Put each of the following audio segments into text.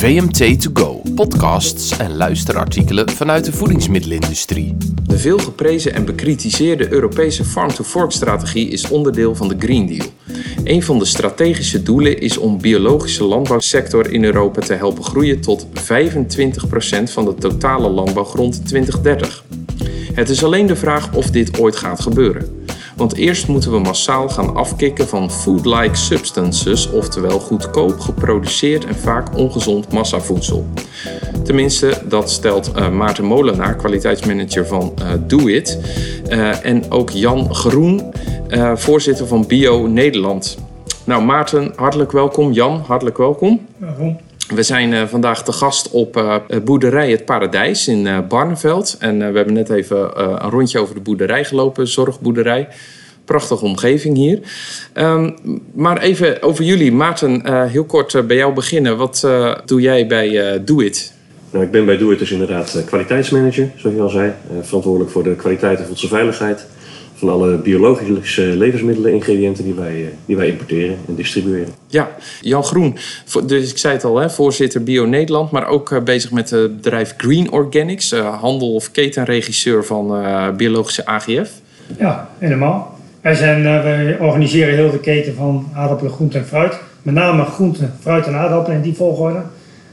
VMT To Go, podcasts en luisterartikelen vanuit de voedingsmiddelenindustrie. De veel geprezen en bekritiseerde Europese Farm-to-Fork-strategie is onderdeel van de Green Deal. Een van de strategische doelen is om biologische landbouwsector in Europa te helpen groeien tot 25% van de totale landbouwgrond in 2030. Het is alleen de vraag of dit ooit gaat gebeuren. Want eerst moeten we massaal gaan afkicken van food-like substances, oftewel goedkoop geproduceerd en vaak ongezond massavoedsel. Tenminste, dat stelt uh, Maarten Molenaar, kwaliteitsmanager van uh, Do It. Uh, en ook Jan Groen, voorzitter van Bio Nederland. Nou, Maarten, hartelijk welkom. Jan, hartelijk welkom. Waarom? We zijn uh, vandaag te gast op uh, boerderij Het Paradijs in uh, Barneveld. En we hebben net even een rondje over de boerderij gelopen, zorgboerderij. Prachtige omgeving hier. Um, maar even over jullie. Maarten, heel kort bij jou beginnen. Wat doe jij bij Do It? Nou, ik ben bij Do It dus inderdaad kwaliteitsmanager, zoals je al zei. verantwoordelijk voor de kwaliteit en voedselveiligheid van alle biologische levensmiddelen, ingrediënten die wij, die wij importeren en distribueren. Ja, Jan Groen, dus ik zei het al, hè, voorzitter Bio Nederland, maar ook bezig met het bedrijf Green Organics, handel- of ketenregisseur van uh, biologische AGF. Ja, helemaal. Wij, zijn, uh, wij organiseren heel de keten van aardappelen, groente en fruit. Met name groente, fruit en aardappelen in die volgorde.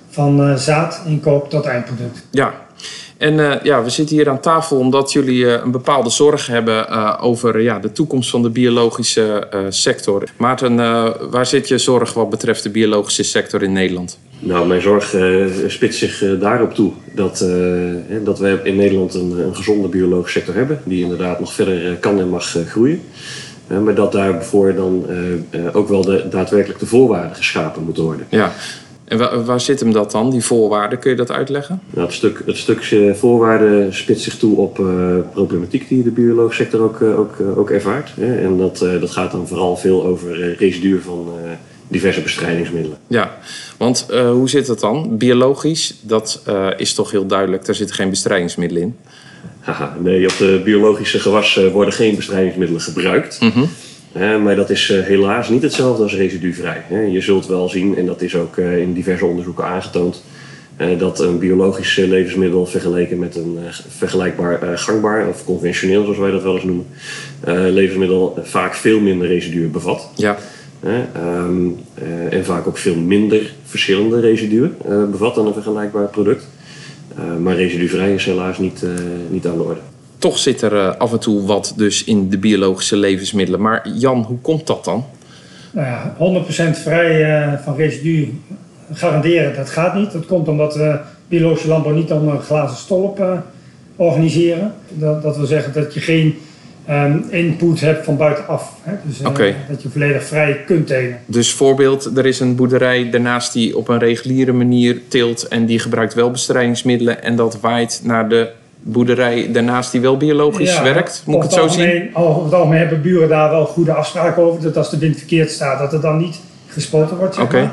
Van uh, zaad, inkoop tot eindproduct. Ja, en uh, ja, we zitten hier aan tafel omdat jullie uh, een bepaalde zorg hebben uh, over ja, de toekomst van de biologische sector. Maarten, waar zit je zorg wat betreft de biologische sector in Nederland? Nou, mijn zorg spitst zich daarop toe dat, dat we in Nederland een, een, gezonde biologische sector hebben, die inderdaad nog verder kan en mag groeien. maar dat daarvoor dan ook wel de, daadwerkelijk de voorwaarden geschapen moeten worden. Ja. En waar, waar, zit hem dat dan, die voorwaarden? Kun je dat uitleggen? Nou, het, stuk, het stukje voorwaarden spitst zich toe op uh, problematiek die de biologische sector ook, uh, ook, uh, ook ervaart. Hè? En dat, dat gaat dan vooral veel over residu van diverse bestrijdingsmiddelen. Ja, want hoe zit het dan? Biologisch, dat is toch heel duidelijk, daar zitten geen bestrijdingsmiddelen in. Haha, nee, op de biologische gewassen worden geen bestrijdingsmiddelen gebruikt. Mm -hmm. Maar dat is uh, helaas niet hetzelfde als residuvrij. Je zult wel zien, en dat is ook in diverse onderzoeken aangetoond, dat een biologisch levensmiddel vergeleken met een vergelijkbaar gangbaar of conventioneel, zoals wij dat wel eens noemen, levensmiddel vaak veel minder residuen bevat. Ja. Um, en vaak ook veel minder verschillende residuen bevat dan een vergelijkbaar product. maar residuvrij is helaas niet, niet aan de orde toch zit er uh, af en toe wat dus in de biologische levensmiddelen. Maar Jan, hoe komt dat dan? Nou ja, 100% vrij uh, van residu garanderen, dat gaat niet. Dat komt omdat we biologische landbouw niet onder een glazen stolp uh, organiseren. Dat, dat wil zeggen dat je geen um, input hebt van buitenaf. Hè? Dus okay. dat je volledig vrij kunt telen. Dus voorbeeld, er is een boerderij daarnaast die op een reguliere manier teelt... en die gebruikt wel bestrijdingsmiddelen en dat waait naar de boerderij daarnaast die wel biologisch ja, werkt? Moet ik het zo algemeen, zien? Over het algemeen hebben buren daar wel goede afspraken over. Dat als de wind verkeerd staat, dat het dan niet gespoten wordt. Zeg Oké. maar.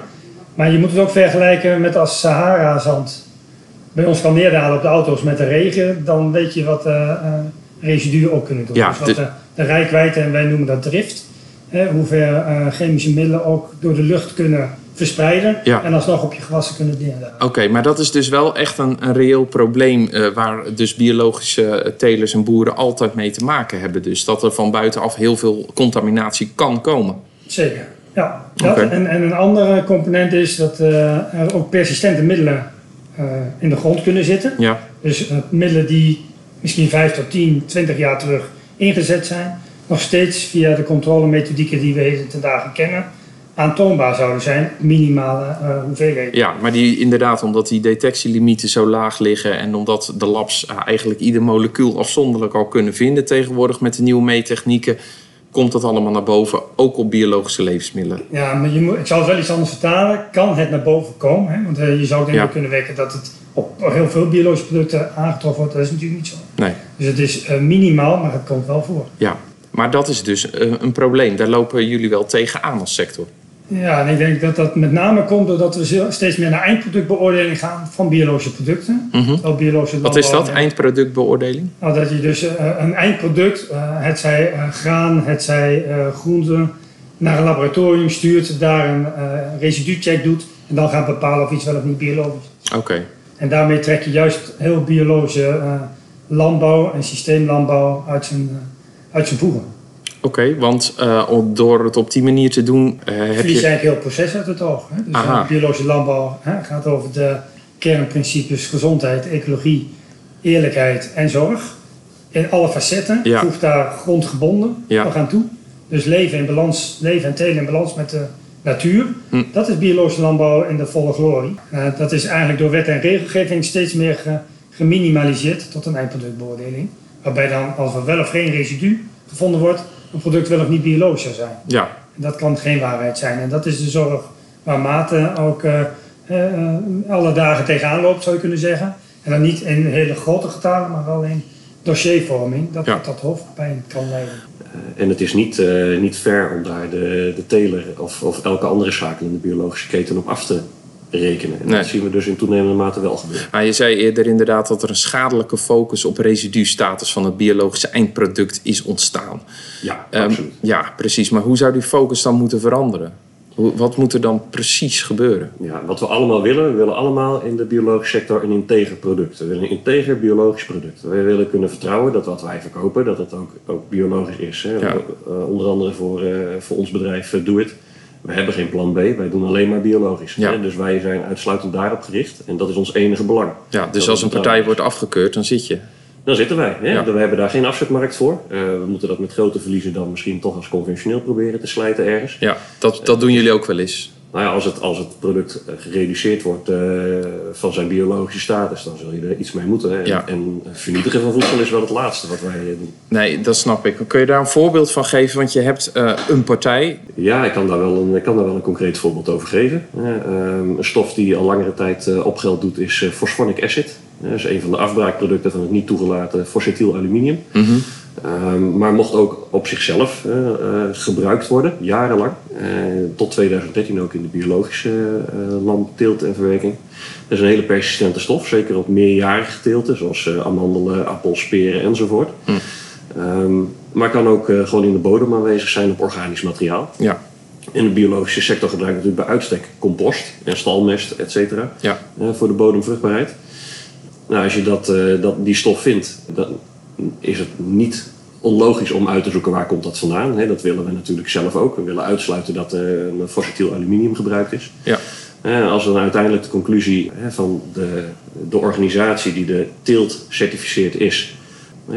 maar je moet het ook vergelijken met als Sahara-zand bij ons kan neerdalen op de auto's met de regen. Dan weet je wat uh, uh, residuen ook kunnen doen. Ja, dus wat de, de rijkwijde, en wij noemen dat drift. Hè, hoe ver uh, chemische middelen ook door de lucht kunnen verspreiden Ja. en alsnog op je gewassen kunnen neerdalen. Oké, maar dat is dus wel echt een, een reëel probleem uh, waar dus biologische telers en boeren altijd mee te maken hebben. Dus dat er van buitenaf heel veel contaminatie kan komen. Zeker, ja. Dat. En, en een andere component is dat uh, er ook persistente middelen uh, in de grond kunnen zitten. Ja, Dus middelen die misschien 5 tot 10, 20 jaar terug ingezet zijn, nog steeds via de controlemethodieken die we heden ten dagen kennen, aantoonbaar zouden zijn, minimale uh, hoeveelheden. ja, maar die inderdaad, omdat die detectielimieten zo laag liggen en omdat de labs uh, eigenlijk ieder molecuul afzonderlijk al kunnen vinden tegenwoordig met de nieuwe meettechnieken, komt dat allemaal naar boven, ook op biologische levensmiddelen. Ja, maar je moet, ik zal het wel iets anders vertalen. Kan het naar boven komen? Hè? Want uh, je zou denk ik Ja. kunnen wekken dat het op heel veel biologische producten aangetroffen wordt. Dat is natuurlijk niet zo. Nee, Dus het is minimaal, maar het komt wel voor. ja. Maar dat is dus een probleem. Daar lopen jullie wel tegenaan als sector. Ja, en ik denk dat dat met name komt doordat we steeds meer naar eindproductbeoordeling gaan van biologische producten. Mhm. Biologische Wat is dat, eindproductbeoordeling? Nou, dat je dus uh, een eindproduct, uh, het zij uh, graan, het zij groente, naar een laboratorium stuurt, daar een residucheck doet En dan gaan bepalen of iets wel of niet biologisch is. Oké. En daarmee trek je juist heel biologische landbouw en systeemlandbouw uit zijn, uit zijn voegen. Oké, want uh, door het op die manier te doen. Uh, heb je. eigenlijk heel proces uit het oog. Hè? Dus uh, biologische landbouw hè, gaat over de kernprincipes gezondheid, ecologie, eerlijkheid en zorg. In alle facetten. Ja. Daar grondgebonden ja. gaan toe. Dus leven in balans, leven en telen in balans met de natuur. Hm. Dat is biologische landbouw in de volle glorie. dat is eigenlijk door wet en regelgeving steeds meer geminimaliseerd tot een eindproductbeoordeling. Waarbij dan, als er wel of geen residu gevonden wordt, een product wel of niet biologisch zou zijn. Ja. Dat kan geen waarheid zijn. En dat is de zorg waar Maarten ook uh, uh, alle dagen tegenaan loopt, zou je kunnen zeggen. En dan niet in hele grote getalen, maar wel in dossiervorming, dat ja. dat hoofdpijn kan leiden. en het is niet, uh, niet ver om daar de, de teler of, of elke andere schakel in de biologische keten op af te rekenen. En dat zien we dus in toenemende mate wel gebeuren. Maar je zei eerder inderdaad dat er een schadelijke focus op residustatus van het biologische eindproduct is ontstaan. Ja, um, absoluut. Ja, precies. Maar hoe zou die focus dan moeten veranderen? Wat moet er dan precies gebeuren? Ja, wat we allemaal willen, we willen allemaal in de biologische sector een integer product. We willen een integer biologisch product. We willen kunnen vertrouwen dat wat wij verkopen, dat het ook, ook biologisch is. Hè? Ja. Uh, onder andere voor, uh, voor ons bedrijf uh, Do It we hebben geen plan B, wij doen alleen maar biologisch. Ja. Dus wij zijn uitsluitend daarop gericht en dat is ons enige belang. Ja, dus als een partij wordt afgekeurd, dan zit je. Dan zitten wij. Hè? We hebben daar geen afzetmarkt voor. Uh, we moeten dat met grote verliezen dan misschien toch als conventioneel proberen te slijten ergens. Ja, dat, dat doen jullie ook wel eens. Nou ja, als het, als het product eh, gereduceerd wordt uh, van zijn biologische status, dan zul je er iets mee moeten. Ja. En, vernietigen van voedsel is wel het laatste wat wij doen. Nee, dat snap ik. Kun je daar een voorbeeld van geven? Want je hebt uh, een partij. Ja, ik kan daar wel een, ik kan daar wel een concreet voorbeeld over geven. Uh, een stof die al langere tijd opgeld doet is fosfonic acid. Dat is een van de afbraakproducten van het niet toegelaten fossil aluminium. Mm -hmm. Um, maar mocht ook op zichzelf uh, uh, gebruikt worden, jarenlang. Uh, tot 2013 ook in de biologische landteelt en verwerking. Dat is een hele persistente stof, zeker op meerjarige teelten, zoals amandelen, appels, peren enzovoort. Mm. Um, maar kan ook gewoon in de bodem aanwezig zijn op organisch materiaal. Ja. In de biologische sector gebruiken we natuurlijk bij uitstek compost en stalmest, et cetera, ja. voor de bodemvruchtbaarheid. Nou, als je dat, dat, die stof vindt, dan is het niet onlogisch om uit te zoeken waar komt dat vandaan. dat willen we natuurlijk zelf ook. We willen uitsluiten dat er een fossitiel aluminium gebruikt is. Ja. als dan uiteindelijk de conclusie van de, de organisatie die de teelt certificeert is,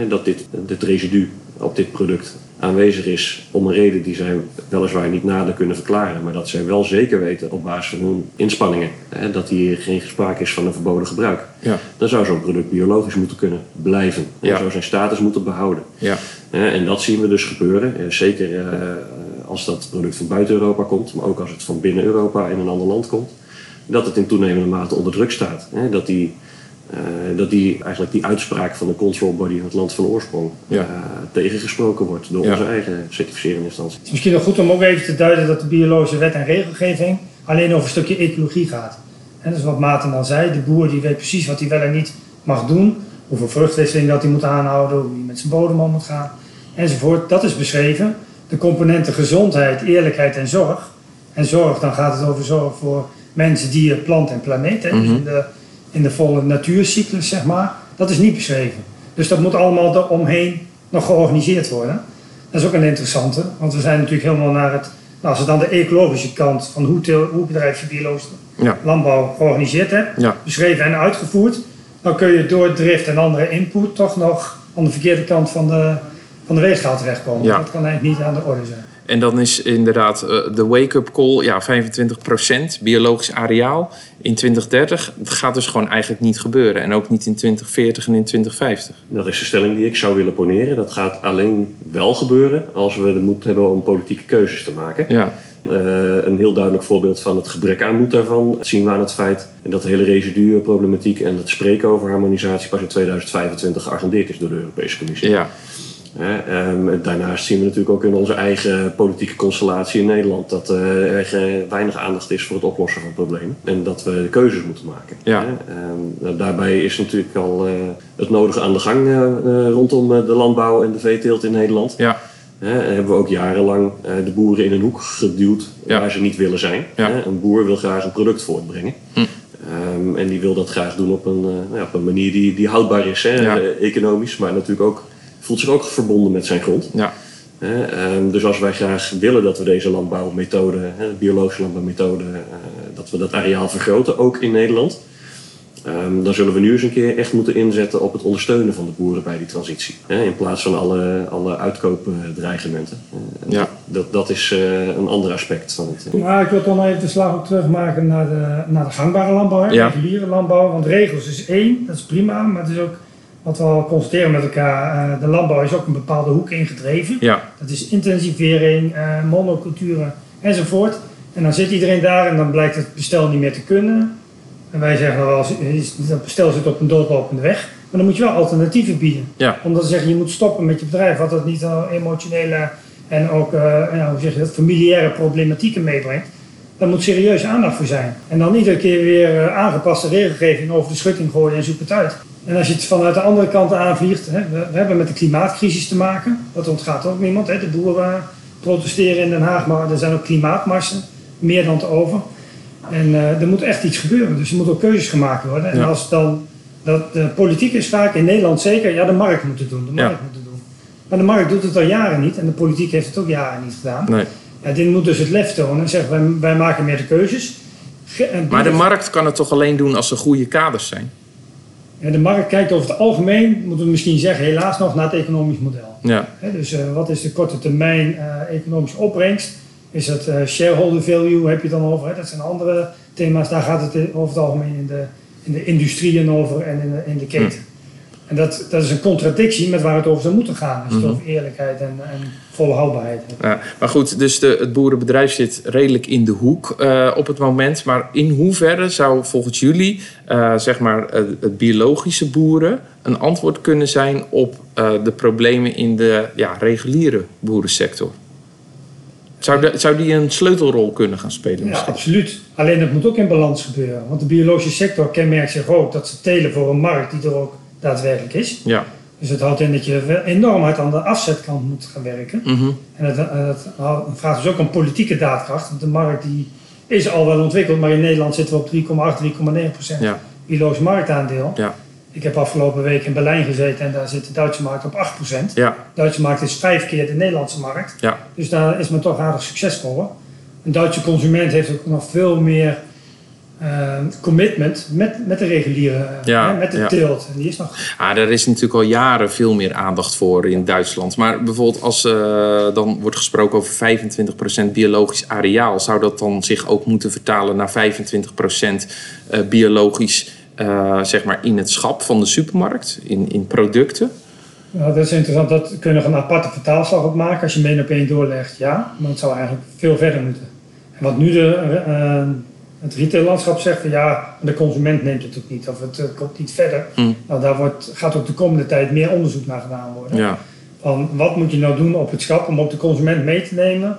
dat dit, dit residu op dit product aanwezig is om een reden die zij weliswaar niet nader kunnen verklaren, maar dat zij wel zeker weten op basis van hun inspanningen hè, dat hier geen sprake is van een verboden gebruik. Ja. Dan zou zo'n product biologisch moeten kunnen blijven. En ja. zou zijn status moeten behouden. Ja. En dat zien we dus gebeuren. Zeker eh, als dat product van buiten Europa komt, maar ook als het van binnen Europa in een ander land komt. Dat het in toenemende mate onder druk staat. Dat die uh, dat die, eigenlijk die uitspraak van de control body in het land van oorsprong ja. uh, tegengesproken wordt door onze eigen certificerende instantie. Het is misschien nog goed om ook even te duiden dat de biologische wet en regelgeving alleen over een stukje ecologie gaat. En dat is wat Maarten dan zei, de boer die weet precies wat hij wel en niet mag doen, hoeveel vruchtwisseling dat hij moet aanhouden, hoe hij met zijn bodem om moet gaan, enzovoort. Dat is beschreven. De componenten gezondheid, eerlijkheid en zorg. En zorg, dan gaat het over zorg voor mensen, dieren, plant en planeet. Mm -hmm. dus de, in de volle natuurcyclus, zeg maar, dat is niet beschreven. Dus dat moet allemaal eromheen nog georganiseerd worden. Dat is ook een interessante, want we zijn natuurlijk helemaal naar het, nou, als we dan de ecologische kant van hoe, teel, hoe bedrijf je biologische ja. landbouw georganiseerd hebt, ja. beschreven en uitgevoerd, dan kun je door drift en andere input toch nog aan de verkeerde kant van de, van de weegschaal terechtkomen. Ja. Dat kan eigenlijk niet aan de orde zijn. En dan is inderdaad uh, de wake-up call ja, 25% biologisch areaal in 2030. Dat gaat dus gewoon eigenlijk niet gebeuren. En ook niet in 2040 en in 2050. Dat is de stelling die ik zou willen poneren. Dat gaat alleen wel gebeuren als we de moed hebben om politieke keuzes te maken. Ja. Uh, een heel duidelijk voorbeeld van het gebrek aan moed daarvan zien we aan het feit dat de hele residuproblematiek en het spreken over harmonisatie pas in 2025 geagendeerd is door de Europese Commissie. Ja. Um, daarnaast zien we natuurlijk ook in onze eigen politieke constellatie in Nederland dat uh, er weinig aandacht is voor het oplossen van problemen en dat we keuzes moeten maken. Ja. Um, daarbij is natuurlijk al uh, het nodige aan de gang uh, rondom de landbouw en de veeteelt in Nederland. Ja. hebben we ook jarenlang de boeren in een hoek geduwd waar ze niet willen zijn. Een boer wil graag een product voortbrengen. Hm. Ehm, en die wil dat graag doen op een, uh, op een manier die, die houdbaar is, hè, economisch, maar natuurlijk ook voelt zich ook verbonden met zijn grond. Ja. Ehm, dus als wij graag willen dat we deze landbouwmethode, de biologische landbouwmethode, uh, dat we dat areaal vergroten, ook in Nederland, um, dan zullen we nu eens een keer echt moeten inzetten op het ondersteunen van de boeren bij die transitie. Hè, in plaats van alle, alle uitkoopdreigementen. Uh, ja. dat, dat is uh, een ander aspect van het. Maar ik wil toch nog even de slag ook terugmaken naar de, naar de gangbare landbouw, de reguliere landbouw. Want regels is één, dat is prima, maar het is ook wat we al constateren met elkaar, uh, de landbouw is ook een bepaalde hoek ingedreven. Ja. Dat is intensivering, uh, monoculturen enzovoort. En dan zit iedereen daar en dan blijkt het bestel niet meer te kunnen. En wij zeggen wel, dat bestel zit op een doodlopende weg. Maar dan moet je wel alternatieven bieden. Ja. Omdat ze zeggen, je moet stoppen met je bedrijf, wat dat niet al emotionele en ook ja, hoe zeg je dat, familiaire problematieken meebrengt. Daar moet serieus aandacht voor zijn. En dan iedere keer weer aangepaste regelgeving over de schutting gooien en zoek het uit. En als je het vanuit de andere kant aanvliegt, hè, we, we, hebben met de klimaatcrisis te maken. Dat ontgaat ook niemand. Hè. De boeren protesteren in Den Haag, maar er zijn ook klimaatmarsen, meer dan te over. En uh, er moet echt iets gebeuren. Dus er moeten ook keuzes gemaakt worden. En als dan, dat, de politiek is vaak in Nederland zeker, ja, de markt moet het doen. De markt moet het doen. Maar de markt doet het al jaren niet en de politiek heeft het ook jaren niet gedaan. Nee. Ja, dit moet dus het lef tonen en zeggen wij, wij maken meer de keuzes. maar de markt kan het toch alleen doen als er goede kaders zijn? De markt kijkt over het algemeen, moeten we misschien zeggen, helaas nog naar het economisch model. Ja. dus uh, wat is de korte termijn uh, economische opbrengst? Is het uh, shareholder value, heb je het dan over? Hè? Dat zijn andere thema's, daar gaat het over het algemeen in de, in de industrieën over en in de, in de keten. En dat, dat is een contradictie met waar het over zou moeten gaan. Als het mm over eerlijkheid en, en volhoudbaarheid Ja, maar goed, dus de, het boerenbedrijf zit redelijk in de hoek uh, op het moment. Maar in hoeverre zou volgens jullie, uh, zeg maar, uh, het biologische boeren een antwoord kunnen zijn op de problemen in de ja, reguliere boerensector? Zou, de, zou die een sleutelrol kunnen gaan spelen? Ja, absoluut. Alleen dat moet ook in balans gebeuren. Want de biologische sector kenmerkt zich ook dat ze telen voor een markt die er ook daadwerkelijk is. Ja. Dus het houdt in dat je enorm hard aan de afzetkant moet gaan werken. Mhm. En het, het, vraagt dus ook om politieke daadkracht. Want de markt die is al wel ontwikkeld, maar in Nederland zitten we op 3,8, 3,9 procent ja. biologisch marktaandeel. Ja. Ik heb afgelopen week in Berlijn gezeten en daar zit de Duitse markt op 8 procent. Ja. De Duitse markt is vijf keer de Nederlandse markt. Ja. Dus daar is men toch aardig succesvol. Een Duitse consument heeft ook nog veel meer uh, commitment met, met de reguliere, ja, met de ja. teelt. En die is nog... Ah, er is natuurlijk al jaren veel meer aandacht voor in Duitsland. Maar bijvoorbeeld als uh, dan wordt gesproken over 25% biologisch areaal... zou dat dan zich ook moeten vertalen naar 25% uh, eh, biologisch... zeg maar in het schap van de supermarkt, in, in producten? Nou, dat is interessant. Dat kun je nog een aparte vertaalslag op maken. Als je mee op één doorlegt, ja. Maar het zou eigenlijk veel verder moeten. En wat nu de het retaillandschap zegt van ja, de consument neemt het ook niet of het uh, komt niet verder. Mm. Nou, daar wordt, gaat ook de komende tijd meer onderzoek naar gedaan worden. Ja. Van wat moet je nou doen op het schap om ook de consument mee te nemen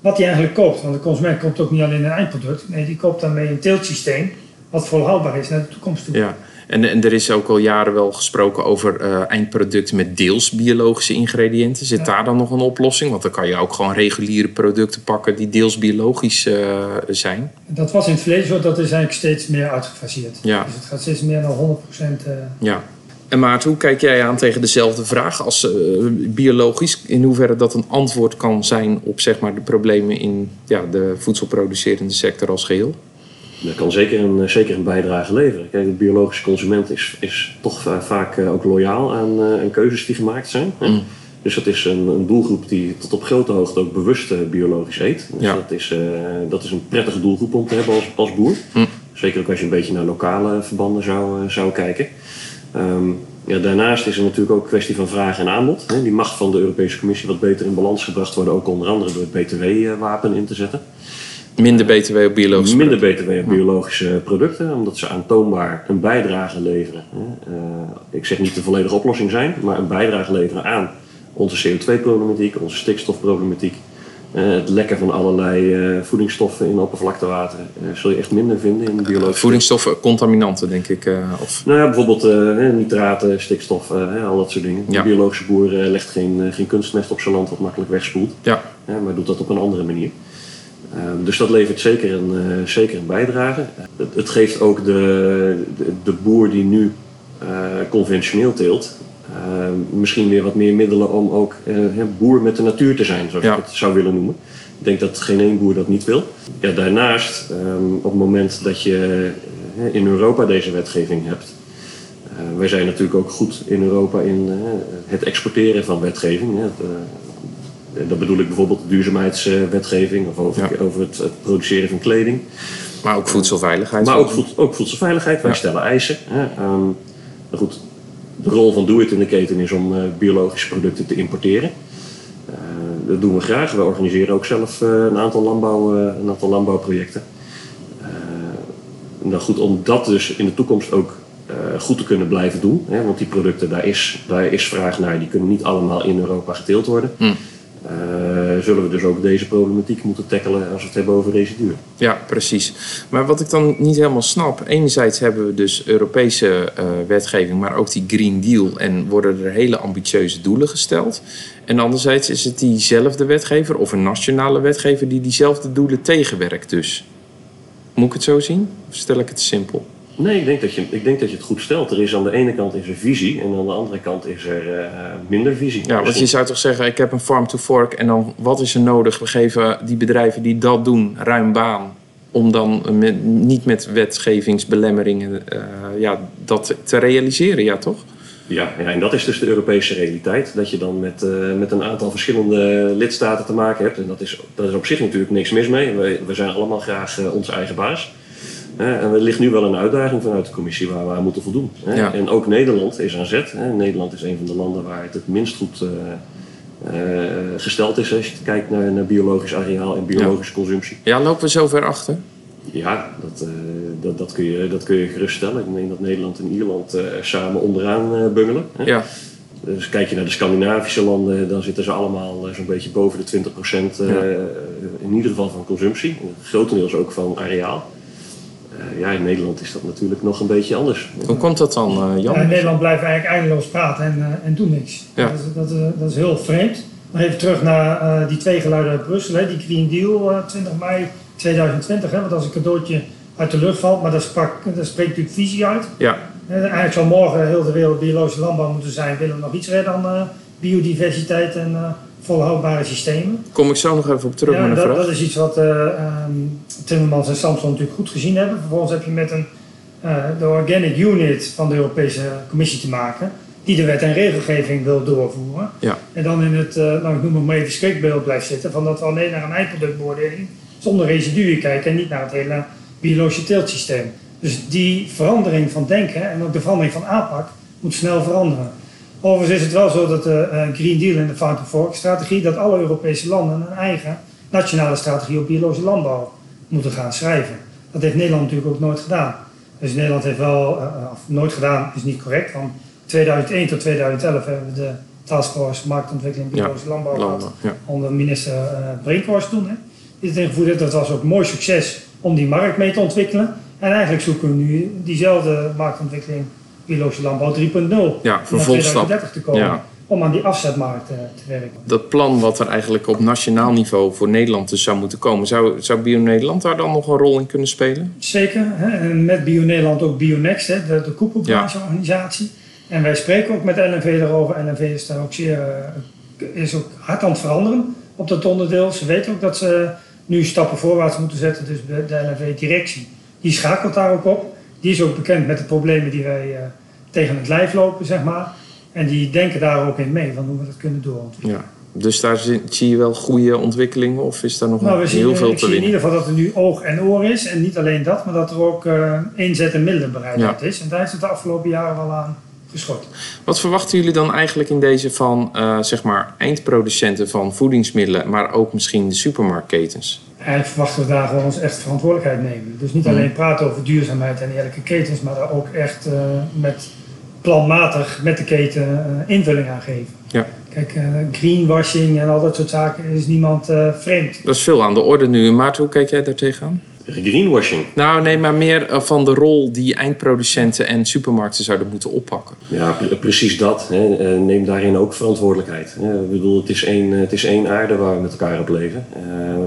wat hij eigenlijk koopt. Want de consument koopt ook niet alleen een eindproduct, nee, die koopt daarmee een teeltsysteem wat volhoudbaar is naar de toekomst toe. Ja. En, en er is ook al jaren wel gesproken over uh, eindproducten met deels biologische ingrediënten. Zit daar dan nog een oplossing? Want dan kan je ook gewoon reguliere producten pakken die deels biologisch uh, zijn. Dat was in het verleden zo, dat is eigenlijk steeds meer uitgefaseerd. Ja. Dus het gaat steeds meer naar 100%. Uh... Eh, ja. En Maarten, hoe kijk jij aan tegen dezelfde vraag als uh, biologisch? In hoeverre dat een antwoord kan zijn op zeg maar, de problemen in ja, de voedselproducerende sector als geheel? Dat kan zeker een, eh, zeker een bijdrage leveren. Kijk, de biologische consument is, is toch vaak eh, ook loyaal aan, eh, aan keuzes die gemaakt zijn. Mm. Dus dat is een, een, doelgroep die tot op grote hoogte ook bewust biologisch eet. Dus ja. dat, is, dat is een prettige doelgroep om te hebben als, als boer. Mm. Zeker ook als je een beetje naar lokale verbanden zou, zou kijken. Um, ja, daarnaast is er natuurlijk ook een kwestie van vraag en aanbod. Die mag van de Europese Commissie wat beter in balans gebracht worden, ook onder andere door het BTW-wapen in te zetten. Minder BTW op biologische Minder BTW op biologische producten, omdat ze aantoonbaar een bijdrage leveren. Uh, ik zeg niet de volledige oplossing zijn, maar een bijdrage leveren aan onze CO2-problematiek, onze stikstofproblematiek. het lekken van allerlei voedingsstoffen in oppervlaktewater zul je echt minder vinden in biologische... voedingsstoffen, contaminanten denk ik? of... Nou ja, bijvoorbeeld nitraten, stikstof, al dat soort dingen. De biologische boer legt geen, geen kunstmest op zijn land wat makkelijk wegspoelt. Ja. maar doet dat op een andere manier. Ehm, dus dat levert zeker een, uh, zeker een bijdrage. Het, het geeft ook de, de, de, boer die nu uh, conventioneel teelt, ehm, misschien weer wat meer middelen om ook uh, boer met de natuur te zijn, zoals ja. ik het zou willen noemen. Ik denk dat geen één boer dat niet wil. Ja, daarnaast, um, op het moment dat je in Europa deze wetgeving hebt, wij zijn natuurlijk ook goed in Europa in het exporteren van wetgeving. Dat bedoel ik bijvoorbeeld de duurzaamheidswetgeving of over, over het, het, produceren van kleding. Maar ook voedselveiligheid. Maar ook, ook voedselveiligheid. Wij stellen eisen. Hè. Um, goed, de rol van Doe het in de keten is om uh, biologische producten te importeren. Uh, dat doen we graag. We organiseren ook zelf uh, een, aantal landbouw, een aantal landbouwprojecten. nou goed, om dat dus in de toekomst ook goed te kunnen blijven doen. Hè, want die producten, daar is, daar is vraag naar. Die kunnen niet allemaal in Europa geteeld worden. Hm. Uh, zullen we dus ook deze problematiek moeten tackelen als we het hebben over residuen. Ja, precies. Maar wat ik dan niet helemaal snap, enerzijds hebben we dus Europese uh, wetgeving, maar ook die Green Deal en worden er hele ambitieuze doelen gesteld. En anderzijds is het diezelfde wetgever of een nationale wetgever die diezelfde doelen tegenwerkt dus. Moet ik het zo zien? Of stel ik het simpel? Nee, ik denk, dat je, ik denk dat je het goed stelt. Er is aan de ene kant is er visie en aan de andere kant is er uh, minder visie. Ja, want je zou toch zeggen, ik heb een farm to fork en dan wat is er nodig? We geven die bedrijven die dat doen ruim baan om dan met, niet met wetgevingsbelemmeringen uh, ja, dat te realiseren, ja toch? Ja, ja, en dat is dus de Europese realiteit. Dat je dan met, uh, met een aantal verschillende lidstaten te maken hebt. En dat is, dat is op zich natuurlijk niks mis mee. We, we zijn allemaal graag onze eigen baas. En er ligt nu wel een uitdaging vanuit de commissie waar we aan moeten voldoen. En ook Nederland is aan zet. Nederland is een van de landen waar het het minst goed uh, uh, gesteld is als je kijkt naar, naar biologisch areaal en biologische consumptie. Ja, lopen we zo ver achter? Ja, dat, uh, dat, dat, kun je, dat kun je geruststellen. Ik denk dat Nederland en Ierland samen onderaan bungelen. Ja. Dus kijk je naar de Scandinavische landen, dan zitten ze allemaal zo'n beetje boven de 20% ja. in ieder geval van consumptie. Grotendeels ook van areaal. Eh, ja, in Nederland is dat natuurlijk nog een beetje anders. Hoe komt dat dan, uh, Jan? Ja, in Nederland blijven we eigenlijk eindeloos praten en, uh, en doen niks. Ja. Dat, is, dat, is heel vreemd. Maar even terug naar die twee geluiden uit Brussel. Hè. Die Green Deal 20 mei 2020. Hè, want als een cadeautje uit de lucht valt, maar dat, sprak, dat spreekt natuurlijk visie uit. Ja. eigenlijk zou morgen heel de wereld biologische landbouw moeten zijn. Willen we nog iets redden biodiversiteit en volhoudbare systemen. Kom ik zo nog even op terug ja, met een dat, vraag. Dat is iets wat uh, Timmermans en Samson natuurlijk goed gezien hebben. Vervolgens heb je met een, uh, de Organic Unit van de Europese Commissie te maken, die de wet en regelgeving wil doorvoeren. Ja. En dan in het, nou, ik noem het maar even schrikbeeld blijft zitten, van dat we alleen naar een eindproductbeoordeling zonder residuen kijken en niet naar het hele biologische teeltsysteem. Dus die verandering van denken en ook de verandering van aanpak moet snel veranderen. Overigens is het wel zo dat de uh, Green Deal en de Farm to Fork strategie, dat alle Europese landen een eigen nationale strategie op biologische landbouw moeten gaan schrijven. Dat heeft Nederland natuurlijk ook nooit gedaan. Dus Nederland heeft wel, uh, of nooit gedaan is niet correct, van 2001 tot 2011 hebben we de Taskforce Marktontwikkeling Biologische Landbouw gehad, ja. onder minister Brinkhorst toen. Hè. Die het ingevoerd Dat was ook een mooi succes om die markt mee te ontwikkelen. En eigenlijk zoeken we nu diezelfde marktontwikkeling biologische landbouw 3.0 ja, vervolgstap te komen. Ja. Om aan die afzetmarkt uh, te werken. Dat plan wat er eigenlijk op nationaal niveau voor Nederland dus zou moeten komen, zou, zou Bio Nederland daar dan nog een rol in kunnen spelen? Zeker. Hè? En met Bio Nederland ook Bionext, hè? de, de koepelbrancheorganisatie. Ja. En wij spreken ook met NNV daarover. NNV is daar ook zeer uh, is ook hard aan het veranderen op dat onderdeel. Ze weten ook dat ze nu stappen voorwaarts moeten zetten. Dus de NNV-directie die schakelt daar ook op die is ook bekend met de problemen die wij uh, tegen het lijf lopen, zeg maar. En die denken daar ook in mee, van hoe we dat kunnen doorontwikkelen. Ja. Dus daar zie je wel goede ontwikkelingen of is daar nog nou, heel zien, veel te winnen? in ieder geval dat er nu oog en oor is. En niet alleen dat, maar dat er ook uh, inzet en middelenbereidheid ja. is. En daar is het de afgelopen jaren wel aan geschort. Wat verwachten jullie dan eigenlijk in deze van uh, zeg maar eindproducenten van voedingsmiddelen, maar ook misschien de supermarktketens? Eigenlijk verwachten we daar gewoon ons echt verantwoordelijkheid nemen. Dus niet alleen praten over duurzaamheid en eerlijke ketens, maar daar ook echt uh, met planmatig met de keten uh, invulling aan geven. Ja. Kijk, greenwashing en al dat soort zaken is niemand vreemd. Dat is veel aan de orde nu. Maarten, hoe kijk jij daar tegenaan? Greenwashing. Nou, nee, maar meer eh, van de rol die eindproducenten en supermarkten zouden moeten oppakken. Ja, precies dat. Hè. Eh, neem daarin ook verantwoordelijkheid. Ik bedoel, het is één, het is één aarde waar we met elkaar op leven. Eh,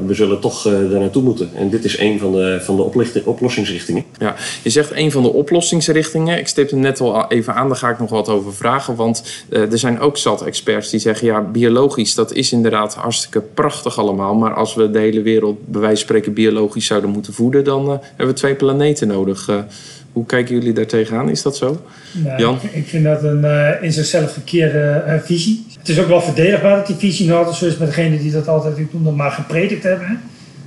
we zullen toch daar naartoe moeten. En dit is één van de, van de oplossingsrichtingen. Ja, je zegt één van de oplossingsrichtingen. Ik stipte net al even aan, daar ga ik nog wat over vragen. Want er zijn ook zat experts die zeggen, ja, biologisch, dat is inderdaad hartstikke prachtig allemaal. Maar als we de hele wereld, bij wijze van spreken, biologisch zouden moeten voeden, dan uh, hebben we twee planeten nodig. Uh, hoe kijken jullie daar tegenaan? Is dat zo? Nou, Jan? Ik, vind dat een uh, in zichzelf gekeerde visie. Het is ook wel verdedigbaar dat die visie nog altijd zo is met degene die dat altijd doen, maar gepredikt hebben.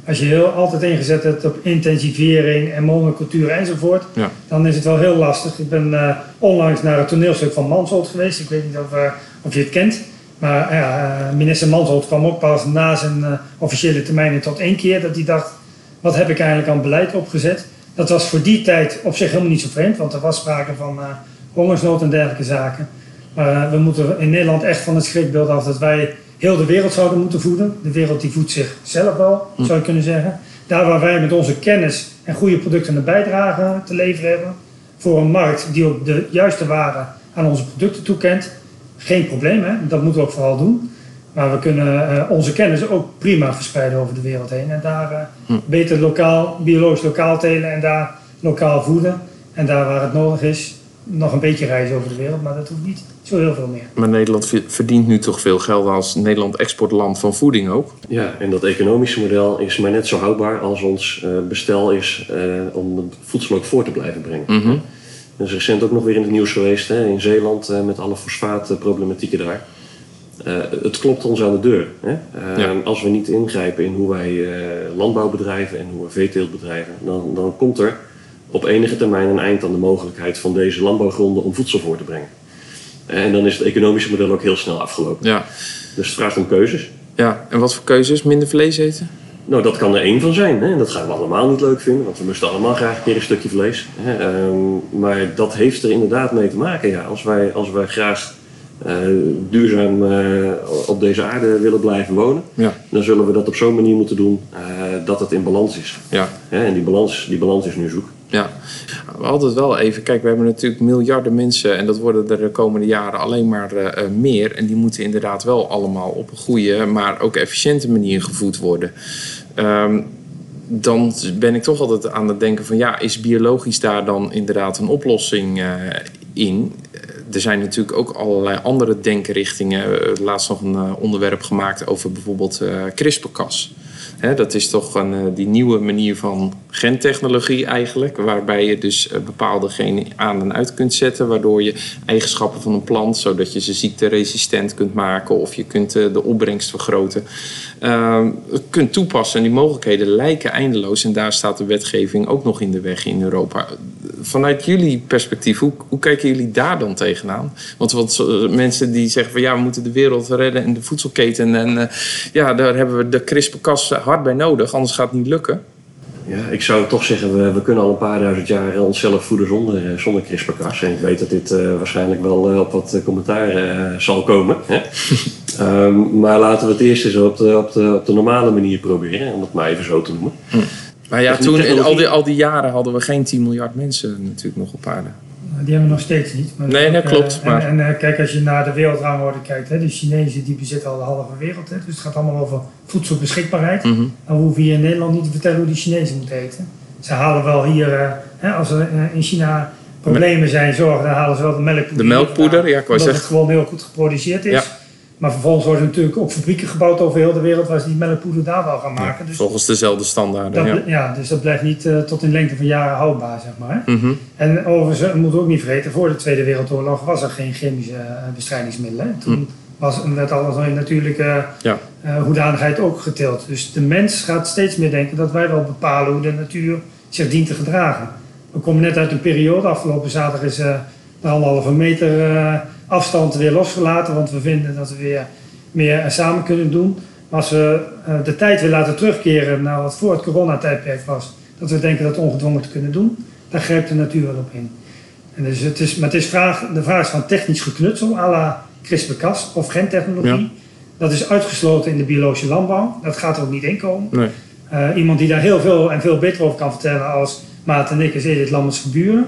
Als je heel altijd ingezet hebt op intensivering en monocultuur enzovoort, ja. dan is het wel heel lastig. Ik ben onlangs naar het toneelstuk van Mansholt geweest. Ik weet niet of, of je het kent. Maar minister Mansholt kwam ook pas na zijn officiële termijn tot één keer dat hij dacht wat heb ik eigenlijk aan beleid opgezet? Dat was voor die tijd op zich helemaal niet zo vreemd, want er was sprake van uh, hongersnood en dergelijke zaken. Maar uh, we moeten in Nederland echt van het schrikbeeld af dat wij heel de wereld zouden moeten voeden. De wereld die voedt zichzelf wel, hm. zou je kunnen zeggen. Daar waar wij met onze kennis en goede producten een bijdrage te leveren hebben, voor een markt die ook de juiste waarde aan onze producten toekent, geen probleem, hè? dat moeten we ook vooral doen. Maar we kunnen uh, onze kennis ook prima verspreiden over de wereld heen. En daar uh, hm. beter lokaal, biologisch lokaal telen en daar lokaal voeden. En daar waar het nodig is, nog een beetje reizen over de wereld. Maar dat hoeft niet zo heel veel meer. Maar Nederland verdient nu toch veel geld als Nederland exportland van voeding ook? Ja, en dat economische model is maar net zo houdbaar als ons uh, bestel is om het voedsel ook voor te blijven brengen. Mm -hmm. Er is recent ook nog weer in het nieuws geweest hè, in Zeeland met alle fosfaatproblematieken daar. Uh, het klopt ons aan de deur. Hè? Uh, Als we niet ingrijpen in hoe wij uh, landbouw bedrijven en hoe we veeteelt bedrijven, dan, dan komt er op enige termijn een eind aan de mogelijkheid van deze landbouwgronden om voedsel voor te brengen. En dan is het economische model ook heel snel afgelopen. Ja. Dus het vraagt om keuzes. Ja, en wat voor keuzes? Minder vlees eten? Nou, dat kan er één van zijn. Hè? Dat gaan we allemaal niet leuk vinden, want we moesten allemaal graag een keer een stukje vlees. Hè? Um, maar dat heeft er inderdaad mee te maken. Ja. Als, wij, als wij graag duurzaam uh, op deze aarde willen blijven wonen, ja. dan zullen we dat op zo'n manier moeten doen uh, dat het in balans is. Ja. en die balans, die balans is nu zoek. Ja, we hadden het wel even. Kijk, we hebben natuurlijk miljarden mensen en dat worden er de komende jaren alleen maar meer. En die moeten inderdaad wel allemaal op een goede, maar ook efficiënte manier gevoed worden. Um, dan ben ik toch altijd aan het denken van ja, is biologisch daar dan inderdaad een oplossing in? Er zijn natuurlijk ook allerlei andere denkrichtingen. Eh, laatst nog een eh, onderwerp gemaakt over bijvoorbeeld uh, CRISPR-Cas. dat is toch een, die nieuwe manier van gentechnologie eigenlijk, waarbij je dus bepaalde genen aan en uit kunt zetten, waardoor je eigenschappen van een plant, zodat je ze ziekteresistent kunt maken of je kunt de opbrengst vergroten, uh, kunt toepassen. En die mogelijkheden lijken eindeloos en daar staat de wetgeving ook nog in de weg in Europa vanuit jullie perspectief, hoe, hoe kijken jullie daar dan tegenaan? Want wat mensen die zeggen van ja, we moeten de wereld redden en de voedselketen. En uh, ja, daar hebben we de CRISPR-Cas hard bij nodig, anders gaat het niet lukken. Ja, ik zou toch zeggen, we, we kunnen al een paar duizend jaar onszelf voeden zonder, eh, zonder CRISPR-Cas. En ik weet dat dit uh, waarschijnlijk wel uh, op wat commentaar zal komen. Hè? um, maar laten we het eerst eens op de, op de, op de normale manier proberen, om het maar even zo te noemen. Hm. Maar ja, toen, in al die, al die jaren hadden we geen 10 miljard mensen natuurlijk nog op aarde. Die hebben we nog steeds niet. Maar nee, dat klopt. Uh, maar... En, en uh, kijk, als je naar de wereldrangorde kijkt, hè, de Chinezen die bezitten al de halve wereld. Hè, dus het gaat allemaal over voedselbeschikbaarheid. Mm -hmm. Dan hoeven we hier in Nederland niet te vertellen hoe die Chinezen moeten eten. Ze halen wel hier, uh, hè, als er in China problemen zijn, zorgen, dan halen ze wel de melkpoeder. De melkpoeder, ja, ik wou zeggen. het gewoon heel goed geproduceerd is. Ja. Maar vervolgens worden natuurlijk ook fabrieken gebouwd over heel de wereld waar ze die melkpoeder daar wel gaan maken. dus volgens dezelfde standaarden. ja. ja. dus dat blijft niet uh, tot in lengte van jaren houdbaar, zeg maar. Mm -hmm. En overigens, we moeten ook niet vergeten, voor de Tweede Wereldoorlog was er geen chemische uh, bestrijdingsmiddelen. Toen mm. was, werd alles in natuurlijke ja. uh, hoedanigheid ook geteeld. Dus de mens gaat steeds meer denken dat wij wel bepalen hoe de natuur zich dient te gedragen. We komen net uit een periode, afgelopen zaterdag is uh, de anderhalve meter afstand weer losgelaten, want we vinden dat we weer meer samen kunnen doen. Maar als we eh, de tijd weer laten terugkeren naar wat voor het coronatijdperk was, dat we denken dat ongedwongen te kunnen doen, daar grijpt de natuur wel op in. En dus het is, maar het is vraag, de vraag is van technisch geknutsel, à la CRISPR-Cas of gentechnologie. Dat is uitgesloten in de biologische landbouw. Dat gaat er ook niet in komen. Nee. Uh, iemand die daar heel veel en veel beter over kan vertellen als Maarten en ik is Edith Lammers van Buren.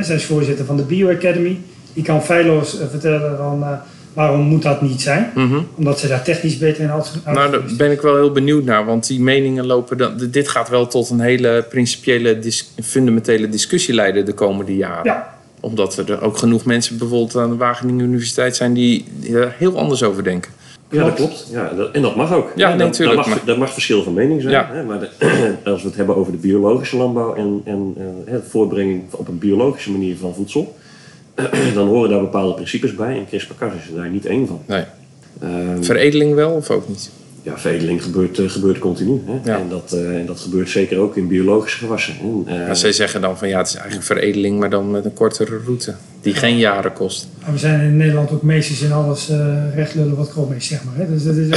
Zij is voorzitter van de Bioacademy. Die kan feilloos uh, vertellen van uh, waarom moet dat niet zijn. Mm -hmm. Omdat ze daar technisch beter in had. Nou, daar ben ik wel heel benieuwd naar. Want die meningen lopen... Dan, dit gaat wel tot een hele principiële, dis fundamentele discussie leiden de komende jaren. Ja. Omdat er ook genoeg mensen bijvoorbeeld aan de Wageningen Universiteit zijn... die er heel anders over denken. Ja, dat klopt. Ja, dat, en dat mag ook. Ja, natuurlijk. Dat mag, dat mag verschil van mening zijn. Ja. Hè, maar de, als we het hebben over de biologische landbouw en, en uh, het voortbrengen op een biologische manier van voedsel, dan horen daar bepaalde principes bij. En CRISPR-Cas is er daar niet één van. Nee. Um, Veredeling wel of ook niet? Ja, veredeling gebeurt, uh, gebeurt continu. Hè? Ja. En, dat, uh, en dat gebeurt zeker ook in biologische gewassen. En, ja, zij zeggen dan van ja, het is eigenlijk veredeling, maar dan met een kortere route. Die ja. geen jaren kost. Maar we zijn in Nederland ook meesters in alles uh, recht lullen wat kroon is, zeg maar. Hè? Dus dat is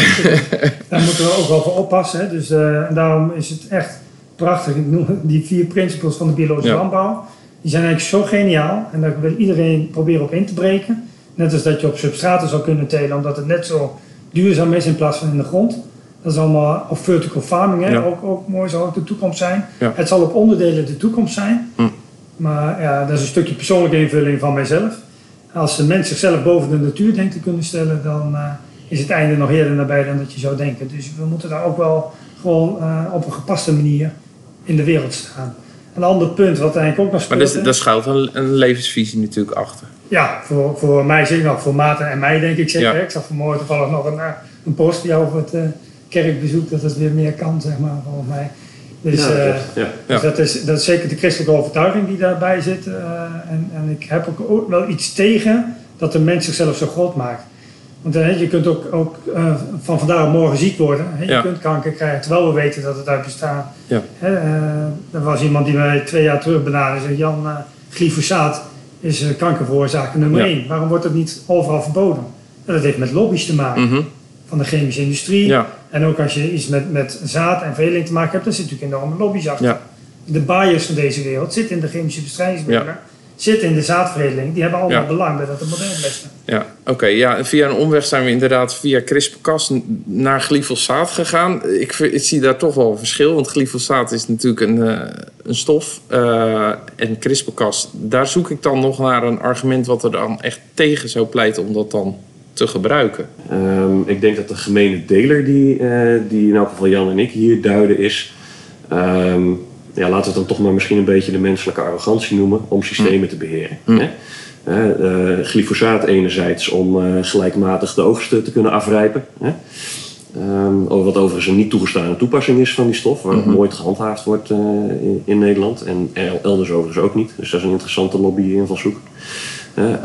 daar moeten we ook wel voor oppassen. Hè? Dus, en daarom is het echt prachtig. Ik noem die vier principles van de biologische Ja. landbouw. Die zijn eigenlijk zo geniaal. En daar wil iedereen proberen op in te breken. Net als dat je op substraten zou kunnen telen, omdat het net zo duurzaam is in plaats van in de grond. Dat is allemaal op vertical farming, hè? Ja. Ook, ook mooi, zal ook de toekomst zijn. Ja. Het zal op onderdelen de toekomst zijn. Hm. Maar ja, dat is een stukje persoonlijke invulling van mijzelf. Als de mens zichzelf boven de natuur denkt te kunnen stellen, dan uh, is het einde nog eerder nabij dan dat je zou denken. Dus we moeten daar ook wel gewoon uh, op een gepaste manier in de wereld staan. Een ander punt wat eigenlijk ook nog Maar speelt. dus, daar schuilt een, een levensvisie natuurlijk achter. Ja, voor, voor mij zeker nog. Voor Maarten en mij denk ik zeker. Ja. Ik zag vanmorgen toevallig nog een, uh, een post over het uh, kerkbezoek. Dat het weer meer kan, zeg maar, volgens mij. Dus, ja, uh, ja. dus dat, is, dat is zeker de christelijke overtuiging die daarbij zit. Uh, en, en ik heb ook, ook wel iets tegen dat de mens zichzelf zo groot maakt. Want uh, je kunt ook, ook uh, van vandaag op morgen ziek worden. Hè? Je Ja. kunt kanker krijgen, terwijl we weten dat het uit bestaat. Ja. Hè, uh, er was iemand die mij twee jaar terug benaderde en zei: Jan, uh, glyfosaat is kankerveroorzaker nummer Ja. één. Waarom wordt het niet overal verboden? En dat heeft met lobby's te maken. Mhm. Van de chemische industrie. En ook als je iets met, met zaad en veredeling te maken hebt, dan zit natuurlijk enorme lobby's achter. De buyers van deze wereld zitten in de chemische bestrijdingsmiddelen, zitten in de zaadveredeling. Die hebben allemaal Ja. belang bij dat het modern blijft. Ja, oké. ja, en via een omweg zijn we inderdaad via CRISPR-Cas naar glyfosaat gegaan. Ik, ik zie daar toch wel een verschil, want glyfosaat is natuurlijk een, eh, een stof. eh, en CRISPR-Cas, daar zoek ik dan nog naar een argument wat er dan echt tegen zou pleiten om dat dan te gebruiken. Um, ik denk dat de gemene deler die, uh, die in elk geval Jan en ik hier duiden is... Um, ja, laten we het dan toch maar misschien een beetje de menselijke arrogantie noemen om systemen te beheren. Mm. Hè? Uh, uh, glyfosaat enerzijds om uh, gelijkmatig de oogsten te kunnen afrijpen. Hè? Um, wat overigens een niet toegestane toepassing is van die stof, waar Mhm. mm -hmm. nooit gehandhaafd wordt in, in, Nederland en elders overigens ook niet. Dus dat is een interessante lobby-invalshoek.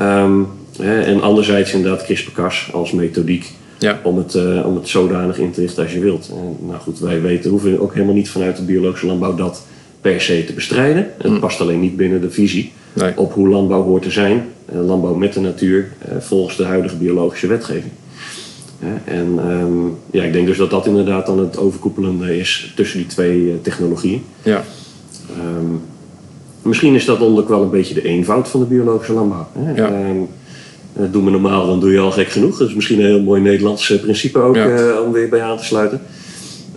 Um, en anderzijds inderdaad CRISPR-Cas als methodiek Ja. om, het, uh, om het zodanig in te richten als je wilt. En, nou goed, wij weten, hoeven ook helemaal niet vanuit de biologische landbouw dat per se te bestrijden. Het Mm. past alleen niet binnen de visie Nee. op hoe landbouw hoort te zijn. Uh, landbouw met de natuur uh, volgens de huidige biologische wetgeving. en um, ja, ik denk dus dat dat inderdaad dan het overkoepelende is tussen die twee eh, technologieën. Ja. Um, misschien is dat ook wel een beetje de eenvoud van de biologische landbouw. Hè? Ja. Um, doe me normaal, dan doe je al gek genoeg. Dat is misschien een heel mooi Nederlands principe ook Ja. uh, om weer bij aan te sluiten.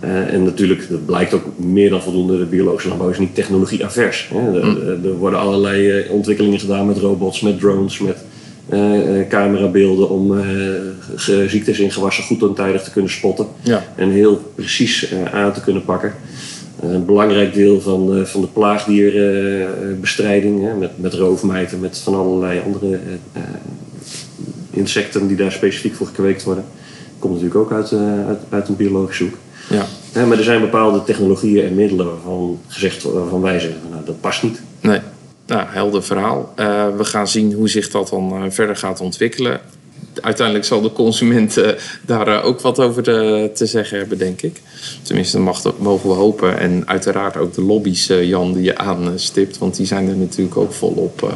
Uh, en natuurlijk, dat blijkt ook meer dan voldoende, de biologische landbouw is niet technologie-avers. Er, Mm. er worden allerlei uh, ontwikkelingen gedaan met robots, met drones, met uh, camerabeelden om ziektes in gewassen goed en tijdig te kunnen spotten. Ja. En heel precies aan te kunnen pakken. Een belangrijk deel van, van de plaagdierenbestrijding, uh, met, met roofmijten, met van allerlei andere insecten die daar specifiek voor gekweekt worden, komt natuurlijk ook uit, uit, uit een biologische hoek. Ja. maar er zijn bepaalde technologieën en middelen waarvan, gezegd, waarvan wij zeggen, nou, dat past niet. Nee. Nou, helder verhaal. Uh, we gaan zien hoe zich dat dan uh, verder gaat ontwikkelen. Uiteindelijk zal de consument uh, daar ook wat over te, te, zeggen hebben, denk ik. Tenminste, mag, mogen we hopen. En uiteraard ook de lobby's, Jan, die je aanstipt. Want die zijn er natuurlijk ook volop.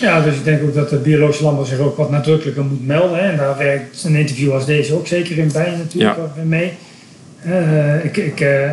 Ja, dus ik denk ook dat de biologische landbouw zich ook wat nadrukkelijker moet melden. Hè. En daar werkt een interview als deze ook zeker in bij natuurlijk ja. mee. Uh, ik, ik uh,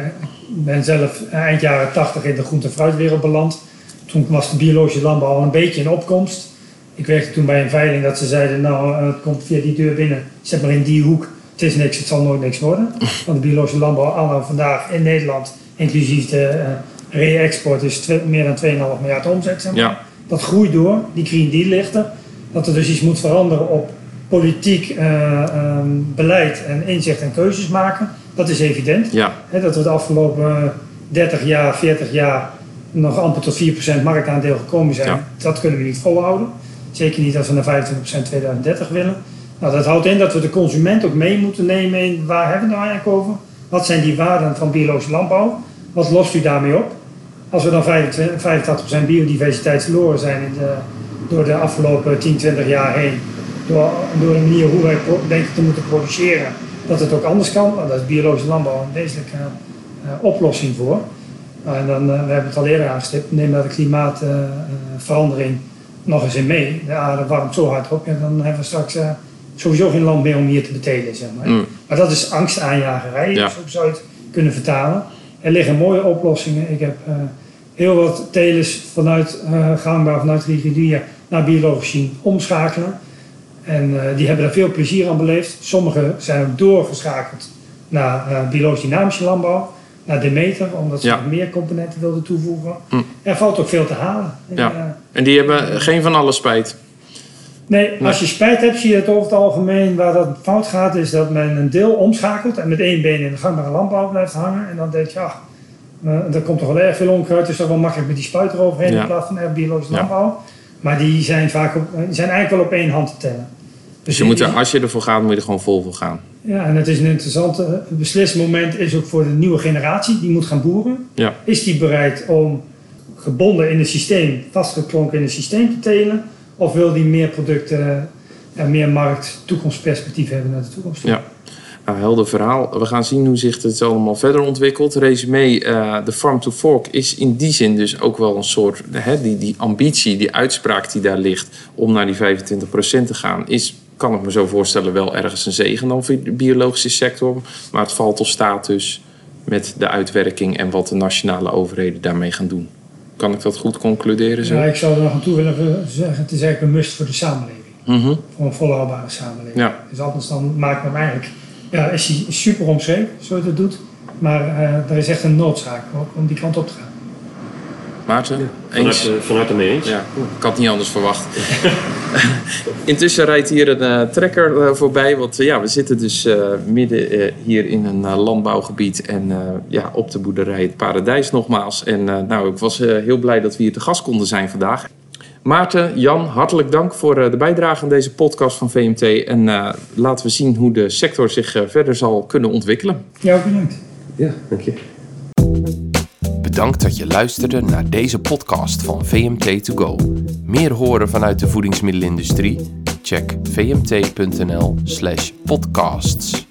ben zelf eind jaren 80 in de groente- en fruitwereld beland. Toen was de biologische landbouw al een beetje in opkomst. Ik werkte toen bij een veiling dat ze zeiden, nou het komt via die deur binnen, zet maar in die hoek. Het is niks, het zal nooit niks worden. Want de biologische landbouw al vandaag in Nederland, inclusief de re-export, is meer dan 2,5 miljard omzet. Zeg maar. ja. Dat groeit door, die Green Deal ligt er. Dat er dus iets moet veranderen op politiek uh, um, beleid en inzicht en keuzes maken. Dat is evident. Ja. dat we de afgelopen 30 jaar, 40 jaar nog amper tot 4% marktaandeel gekomen zijn. Dat kunnen we niet volhouden. Zeker niet als we naar 25% 2030 willen. Nou, dat houdt in dat we de consument ook mee moeten nemen in waar hebben we het nou eigenlijk over? Wat zijn die waarden van biologische landbouw? Wat lost u daarmee op? Als we dan 85% biodiversiteit verloren zijn in de, door de afgelopen 10, 20 jaar heen, door, door de manier hoe wij denken te moeten produceren, dat het ook anders kan. Nou, daar is biologische landbouw een wezenlijke uh, oplossing voor. En dan, uh, we hebben het al eerder aangestipt, neem daar de klimaatverandering nog eens in mee. De aarde warmt zo hard op, en dan hebben we straks sowieso geen land meer om hier te betelen. Zeg maar. Mm. maar dat is angstaanjagerij, ja. zo zou je het kunnen vertalen. Er liggen mooie oplossingen. Ik heb heel wat telers vanuit gangbaar, vanuit Rigidia naar biologisch zien omschakelen. En uh, die hebben er veel plezier aan beleefd. Sommigen zijn ook doorgeschakeld naar uh, biologisch dynamische landbouw, naar Demeter, omdat ze meer componenten wilden toevoegen. Hm. Er valt ook veel te halen. Ja. En, uh, en die hebben geen van alle spijt. Nee, als je spijt hebt, zie je het over het algemeen waar dat fout gaat, is dat men een deel omschakelt en met één been in de gangbare landbouw blijft hangen. En dan denk je, ach, er komt toch wel erg veel onkruid, dus toch wel makkelijk met die spuit eroverheen ja. in plaats van biologische landbouw. Maar die zijn, vaak op, zijn eigenlijk wel op één hand te tellen. Dus je moet er, als je ervoor gaat, moet je er gewoon vol voor gaan. Ja, en het is een interessante beslismoment is ook voor de nieuwe generatie die moet gaan boeren. Ja. Is die bereid om gebonden in het systeem, vastgeklonken in het systeem te telen? Of wil die meer producten en meer markt, toekomstperspectief hebben naar de toekomst? Ja. Nou, helder verhaal. We gaan zien hoe zich het allemaal verder ontwikkelt. Resume, uh, de Farm to Fork is in die zin dus ook wel een soort... Hè, die, die ambitie, die uitspraak die daar ligt om naar die 25% te gaan... is kan ik me zo voorstellen, wel ergens een zegen dan voor de biologische sector. Maar het valt tot status met de uitwerking en wat de nationale overheden daarmee gaan doen. Kan ik dat goed concluderen? Zo? Ja, ik zou er nog aan toe willen zeggen, het is eigenlijk een must voor de samenleving. Mm Voor een volhoudbare samenleving. Ja. Dus anders dan maakt men eigenlijk, ja, is hij super omschreven, zoals het doet. Maar uh, er is echt een noodzaak om die kant op te gaan. Maarten? Ja, eens? Vanuit, mee eens. Ja, ik had niet anders verwacht. Intussen rijdt hier een uh, trekker uh, voorbij. Want uh, ja, we zitten dus midden hier in een landbouwgebied. En ja, op de boerderij Het Paradijs nogmaals. En nou, ik was heel blij dat we hier te gast konden zijn vandaag. Maarten, Jan, hartelijk dank voor de bijdrage aan deze podcast van VMT. En laten we zien hoe de sector zich verder zal kunnen ontwikkelen. Ja, bedankt. Ja, dank je. Bedankt dat je luisterde naar deze podcast van VMT2Go. Meer horen vanuit de voedingsmiddelenindustrie? Check vmt.nl/podcasts.